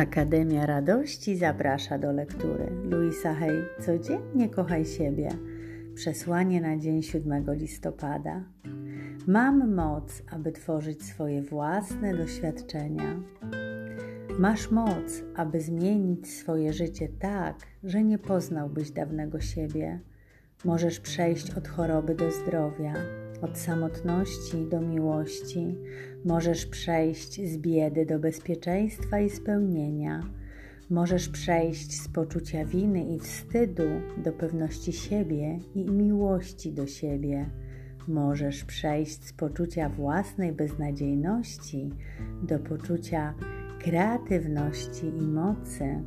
Akademia Radości zaprasza do lektury. Luisa Hay, codziennie kochaj siebie. Przesłanie na dzień 7 listopada. Mam moc, aby tworzyć swoje własne doświadczenia. Masz moc, aby zmienić swoje życie tak, że nie poznałbyś dawnego siebie. Możesz przejść od choroby do zdrowia, od samotności do miłości. Możesz przejść z biedy do bezpieczeństwa i spełnienia. Możesz przejść z poczucia winy i wstydu do pewności siebie i miłości do siebie. Możesz przejść z poczucia własnej beznadziejności do poczucia kreatywności i mocy.